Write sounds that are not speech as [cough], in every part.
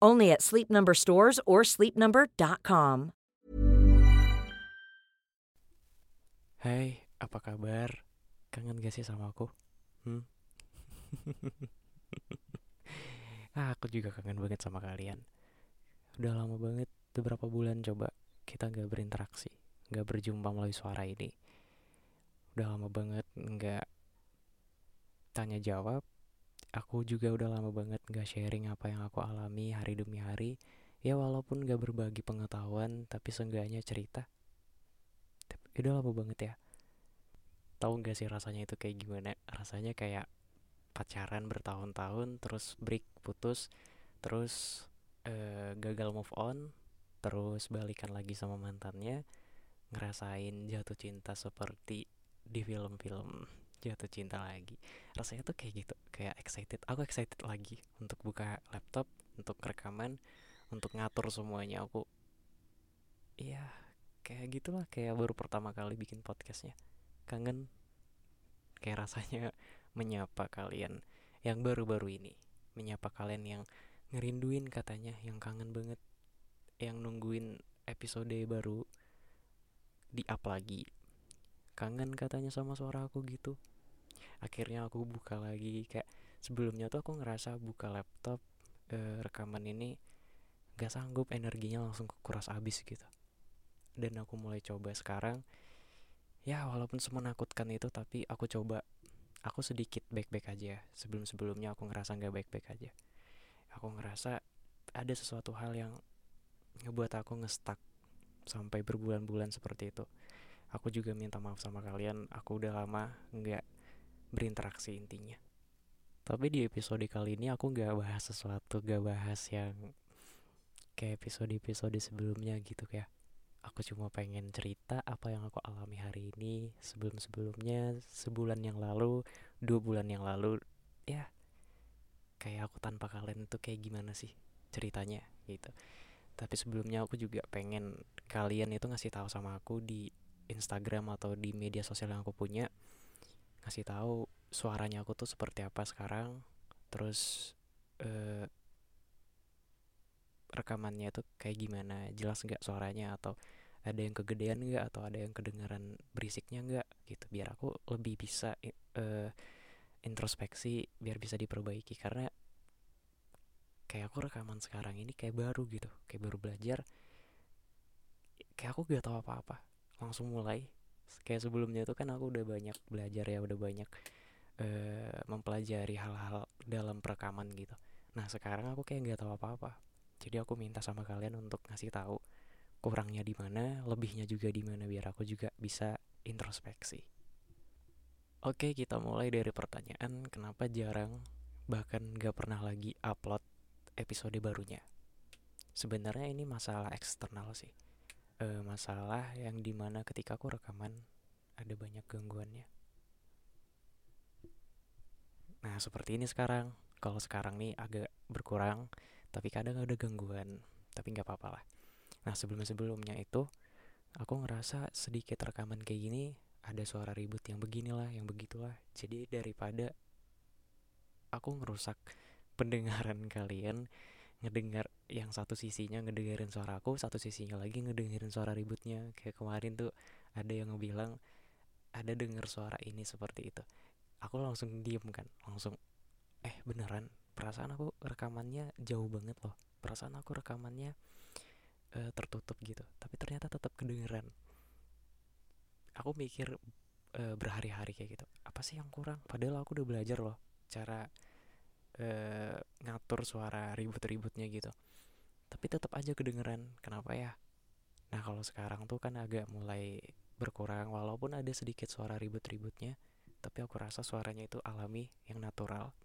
Only at Sleep Number stores or sleepnumber.com. Hai, apa kabar? Kangen gak sih sama aku? Hmm? [laughs] ah, aku juga kangen banget sama kalian. Udah lama banget, beberapa bulan coba kita gak berinteraksi, gak berjumpa melalui suara ini. Udah lama banget gak tanya jawab, aku juga udah lama banget gak sharing apa yang aku alami hari demi hari. Ya walaupun gak berbagi pengetahuan tapi seenggaknya cerita. Tapi udah lama banget ya. Tahu gak sih rasanya itu kayak gimana? Rasanya kayak pacaran bertahun-tahun terus break putus terus uh, gagal move on terus balikan lagi sama mantannya ngerasain jatuh cinta seperti di film-film jatuh cinta lagi. Rasanya tuh kayak gitu kayak excited. Aku excited lagi untuk buka laptop untuk rekaman untuk ngatur semuanya. Aku iya kayak gitulah kayak baru pertama kali bikin podcastnya. Kangen kayak rasanya [laughs] menyapa kalian yang baru-baru ini. Menyapa kalian yang ngerinduin katanya yang kangen banget yang nungguin episode baru di up lagi kangen katanya sama suara aku gitu. Akhirnya aku buka lagi kayak sebelumnya tuh aku ngerasa buka laptop e, rekaman ini gak sanggup energinya langsung kuras habis gitu. Dan aku mulai coba sekarang ya walaupun semenakutkan itu tapi aku coba aku sedikit baik-baik aja sebelum sebelumnya aku ngerasa nggak baik-baik aja. Aku ngerasa ada sesuatu hal yang ngebuat aku ngestak sampai berbulan-bulan seperti itu aku juga minta maaf sama kalian aku udah lama nggak berinteraksi intinya. Tapi di episode kali ini aku gak bahas sesuatu gak bahas yang kayak episode-episode sebelumnya gitu ya aku cuma pengen cerita apa yang aku alami hari ini sebelum-sebelumnya sebulan yang lalu dua bulan yang lalu. Ya kayak aku tanpa kalian itu kayak gimana sih ceritanya gitu. Tapi sebelumnya aku juga pengen kalian itu ngasih tahu sama aku di Instagram atau di media sosial yang aku punya ngasih tahu suaranya aku tuh seperti apa sekarang terus uh, rekamannya tuh kayak gimana jelas nggak suaranya atau ada yang kegedean nggak atau ada yang kedengaran berisiknya nggak gitu. Biar aku lebih bisa uh, introspeksi biar bisa diperbaiki. Karena kayak aku rekaman sekarang ini kayak baru gitu kayak baru belajar kayak aku gak tahu apa-apa langsung mulai. Kayak sebelumnya tuh kan aku udah banyak belajar ya udah banyak uh, mempelajari hal-hal dalam perekaman gitu. Nah sekarang aku kayak nggak tahu apa-apa. Jadi aku minta sama kalian untuk ngasih tahu kurangnya di mana lebihnya juga di mana biar aku juga bisa introspeksi. Oke kita mulai dari pertanyaan kenapa jarang bahkan gak pernah lagi upload episode barunya? Sebenarnya ini masalah eksternal sih uh, masalah yang di mana ketika aku rekaman ada banyak gangguannya. Nah seperti ini sekarang. Kalau sekarang nih agak berkurang, tapi kadang ada gangguan. Tapi nggak apa-apa lah. Nah sebelum-sebelumnya itu aku ngerasa sedikit rekaman kayak gini ada suara ribut yang beginilah, yang begitulah. Jadi daripada aku ngerusak pendengaran [laughs] kalian, ngedengar yang satu sisinya ngedengerin suara aku satu sisinya lagi ngedengerin suara ributnya. Kayak kemarin tuh ada yang ngebilang ada denger suara ini seperti itu. Aku langsung diem kan langsung eh beneran perasaan aku rekamannya jauh banget loh. Perasaan aku rekamannya uh, tertutup gitu tapi ternyata tetap kedengeran. Aku mikir uh, berhari-hari kayak gitu apa sih yang kurang? Padahal aku udah belajar loh cara uh, ngatur suara ribut-ributnya gitu. Tapi tetap aja kedengeran. Kenapa ya? Nah kalau sekarang tuh kan agak mulai berkurang walaupun ada sedikit suara ribut-ributnya tapi aku rasa suaranya itu alami yang natural.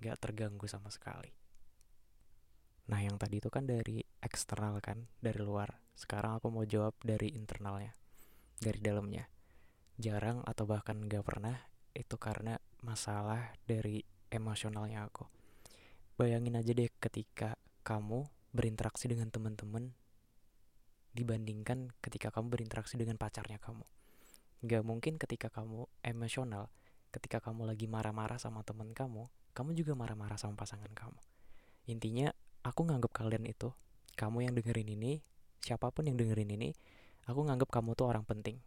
Gak terganggu sama sekali. Nah yang tadi itu kan dari eksternal kan dari luar. Sekarang aku mau jawab dari internalnya dari dalamnya. Jarang atau bahkan gak pernah itu karena masalah dari emosionalnya aku bayangin aja deh ketika kamu berinteraksi dengan teman-teman dibandingkan ketika kamu berinteraksi dengan pacarnya kamu. Gak mungkin ketika kamu emosional, ketika kamu lagi marah-marah sama teman kamu, kamu juga marah-marah sama pasangan kamu. Intinya, aku nganggap kalian itu, kamu yang dengerin ini, siapa pun yang dengerin ini, aku nganggap kamu tuh orang penting.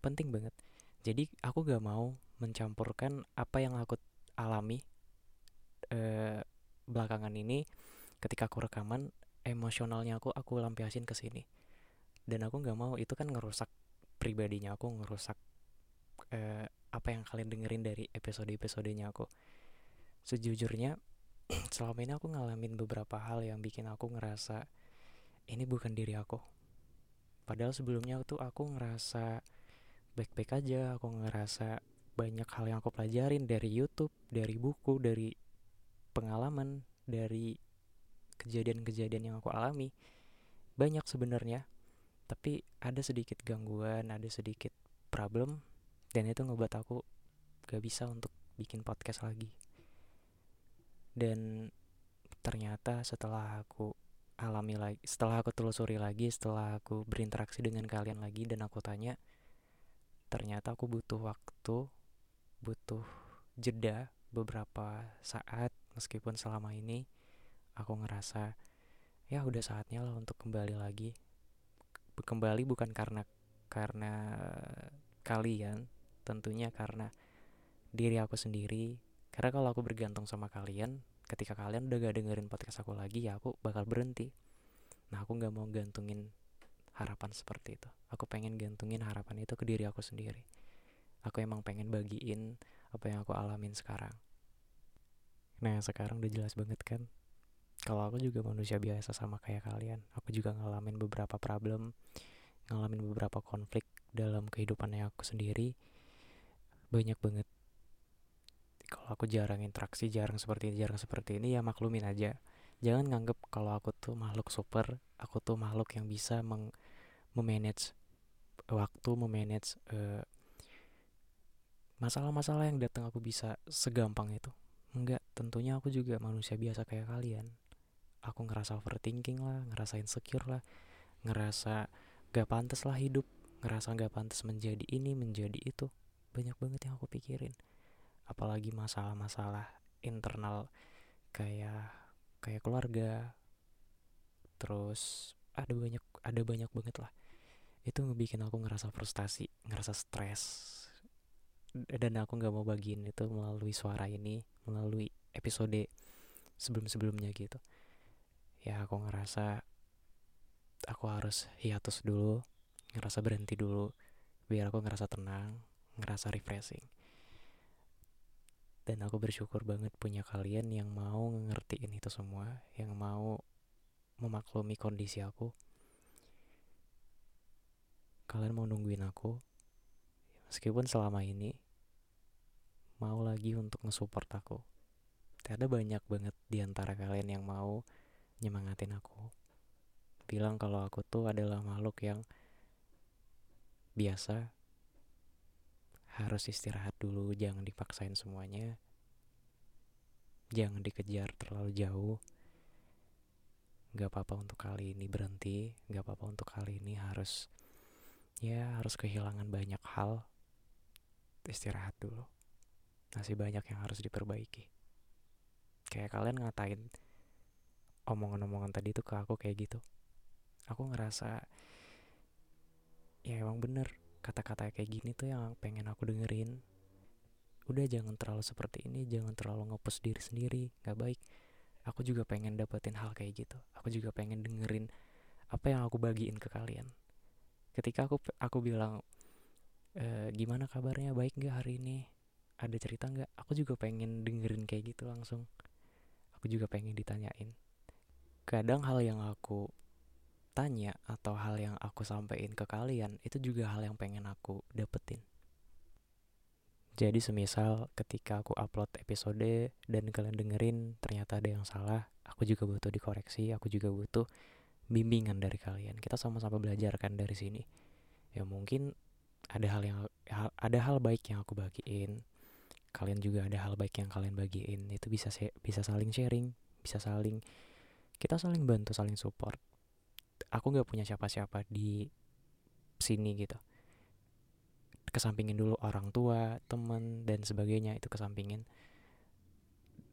Penting banget. Jadi, aku gak mau mencampurkan apa yang aku alami eh, belakangan ini ketika aku rekaman emosionalnya aku aku lampiasin ke sini. Dan aku nggak mau itu kan ngerusak pribadinya aku ngerusak eh, apa yang kalian dengerin dari episode-episodenya aku. Sejujurnya [clears throat] selama ini aku ngalamin beberapa hal yang bikin aku ngerasa ini bukan diri aku. Padahal sebelumnya tuh aku ngerasa baik-baik aja aku ngerasa banyak hal yang aku pelajarin dari YouTube dari buku dari pengalaman dari kejadian-kejadian yang aku alami banyak sebenarnya tapi ada sedikit gangguan ada sedikit problem dan itu ngebuat aku gak bisa untuk bikin podcast lagi. Dan ternyata setelah aku alami lagi setelah aku telusuri lagi setelah aku berinteraksi dengan kalian lagi dan aku tanya ternyata aku butuh waktu butuh jeda beberapa saat meskipun selama ini aku ngerasa ya udah saatnya lah untuk kembali lagi. Kembali bukan karena karena kalian tentunya karena diri aku sendiri. Karena kalau aku bergantung sama kalian ketika kalian udah gak dengerin podcast aku lagi ya aku bakal berhenti. Nah aku gak mau gantungin harapan seperti itu. Aku pengen gantungin harapan itu ke diri aku sendiri. Aku emang pengen bagiin apa yang aku alamin sekarang nah sekarang udah jelas banget kan kalau aku juga manusia biasa sama kayak kalian. Aku juga ngalamin beberapa problem ngalamin beberapa konflik dalam kehidupannya aku sendiri. Banyak banget. Kalau aku jarang interaksi jarang seperti ini jarang seperti ini ya maklumin aja. Jangan nganggep kalau aku tuh makhluk super aku tuh makhluk yang bisa meng memanage waktu memanage uh, masalah-masalah yang datang aku bisa segampang itu enggak tentunya aku juga manusia biasa kayak kalian. Aku ngerasa overthinking lah ngerasa insecure lah ngerasa gak pantas lah hidup ngerasa gak pantas menjadi ini menjadi itu. Banyak banget yang aku pikirin. Apalagi masalah-masalah internal kayak kayak keluarga terus ada banyak ada banyak banget lah. Itu ngebikin aku ngerasa frustasi ngerasa stres dan aku nggak mau bagiin itu melalui suara ini melalui episode sebelum-sebelumnya gitu. Ya aku ngerasa aku harus hiatus dulu ngerasa berhenti dulu biar aku ngerasa tenang ngerasa refreshing. Dan aku bersyukur banget punya kalian yang mau ngertiin itu semua yang mau memaklumi kondisi aku. Kalian mau nungguin aku meskipun selama ini mau lagi untuk ngesupport aku. Ada banyak banget di antara kalian yang mau nyemangatin aku. Bilang kalau aku tuh adalah makhluk yang biasa. Harus istirahat dulu jangan dipaksain semuanya. Jangan dikejar terlalu jauh. Gak apa-apa untuk kali ini berhenti. Gak apa-apa untuk kali ini harus ya harus kehilangan banyak hal. Istirahat dulu masih banyak yang harus diperbaiki. Kayak kalian ngatain omongan-omongan tadi tuh ke aku kayak gitu. Aku ngerasa ya emang bener kata-kata kayak gini tuh yang pengen aku dengerin. Udah jangan terlalu seperti ini jangan terlalu ngepus diri sendiri nggak baik. Aku juga pengen dapetin hal kayak gitu. Aku juga pengen dengerin apa yang aku bagiin ke kalian. Ketika aku aku bilang e, gimana kabarnya? Baik nggak hari ini ada cerita nggak aku juga pengen dengerin kayak gitu langsung aku juga pengen ditanyain kadang hal yang aku tanya atau hal yang aku sampaikan ke kalian itu juga hal yang pengen aku dapetin jadi semisal ketika aku upload episode dan kalian dengerin ternyata ada yang salah, aku juga butuh dikoreksi, aku juga butuh bimbingan dari kalian. Kita sama-sama belajar kan dari sini. Ya mungkin ada hal yang ada hal baik yang aku bagiin. Kalian juga ada hal baik yang kalian bagiin. Itu bisa bisa saling sharing, bisa saling kita saling bantu, saling support. Aku nggak punya siapa-siapa di sini gitu kesampingin dulu orang tua temen dan sebagainya itu kesampingin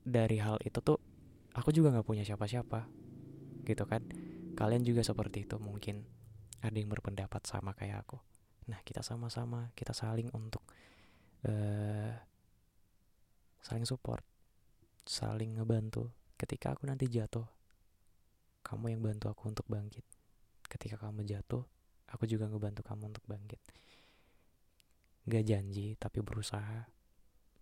dari hal itu tuh aku juga nggak punya siapa-siapa gitu kan kalian juga seperti itu mungkin ada yang berpendapat sama kayak aku nah kita sama-sama kita saling untuk uh, saling support saling ngebantu. Ketika aku nanti jatuh kamu yang bantu aku untuk bangkit. Ketika kamu jatuh aku juga ngebantu kamu untuk bangkit. Gak janji tapi berusaha.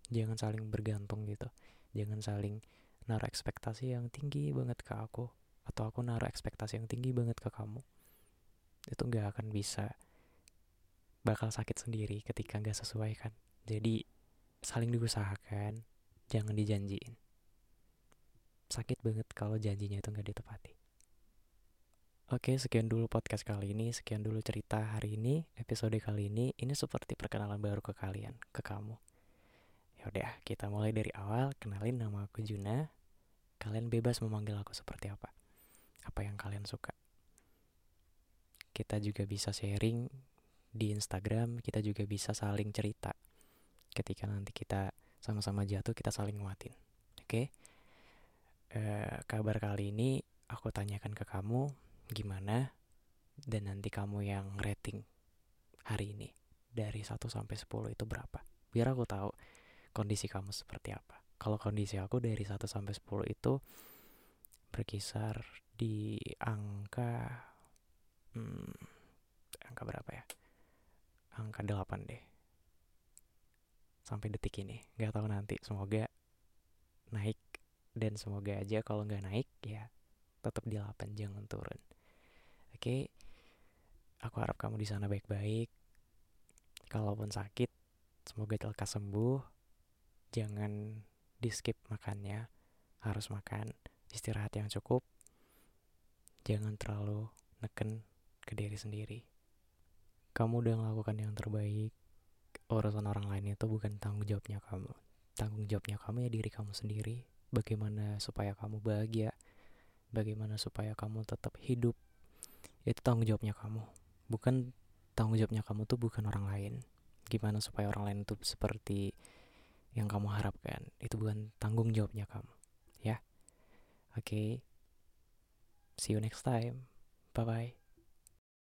Jangan saling bergantung gitu. Jangan saling naruh ekspektasi yang tinggi banget ke aku atau aku naruh ekspektasi yang tinggi banget ke kamu. Itu gak akan bisa bakal sakit sendiri ketika gak sesuai kan. Jadi saling diusahakan jangan dijanjiin sakit banget kalau janjinya itu gak ditepati Oke, sekian dulu podcast kali ini, sekian dulu cerita hari ini, episode kali ini. Ini seperti perkenalan baru ke kalian, ke kamu. Ya udah, kita mulai dari awal. Kenalin nama aku Juna. Kalian bebas memanggil aku seperti apa. Apa yang kalian suka. Kita juga bisa sharing di Instagram, kita juga bisa saling cerita. Ketika nanti kita sama-sama jatuh, kita saling nguatin. Oke? Uh, kabar kali ini aku tanyakan ke kamu gimana dan nanti kamu yang rating hari ini? Dari 1 sampai 10 itu berapa? Biar aku tahu kondisi kamu seperti apa. Kalau kondisi aku dari 1 sampai 10 itu berkisar di angka hmm, angka berapa ya? Angka 8 deh sampai detik ini nggak tahu nanti semoga naik dan semoga aja kalau nggak naik ya tetap di 8 jangan turun Oke, aku harap kamu di sana baik-baik. Kalaupun sakit, semoga lekas sembuh. Jangan di skip makannya, harus makan istirahat yang cukup. Jangan terlalu neken ke diri sendiri. Kamu udah melakukan yang terbaik. Urusan orang lain itu bukan tanggung jawabnya kamu. Tanggung jawabnya kamu ya diri kamu sendiri. Bagaimana supaya kamu bahagia? Bagaimana supaya kamu tetap hidup itu tanggung jawabnya kamu bukan tanggung jawabnya kamu tuh bukan orang lain gimana supaya orang lain tuh seperti yang kamu harapkan itu bukan tanggung jawabnya kamu ya oke okay. see you next time bye bye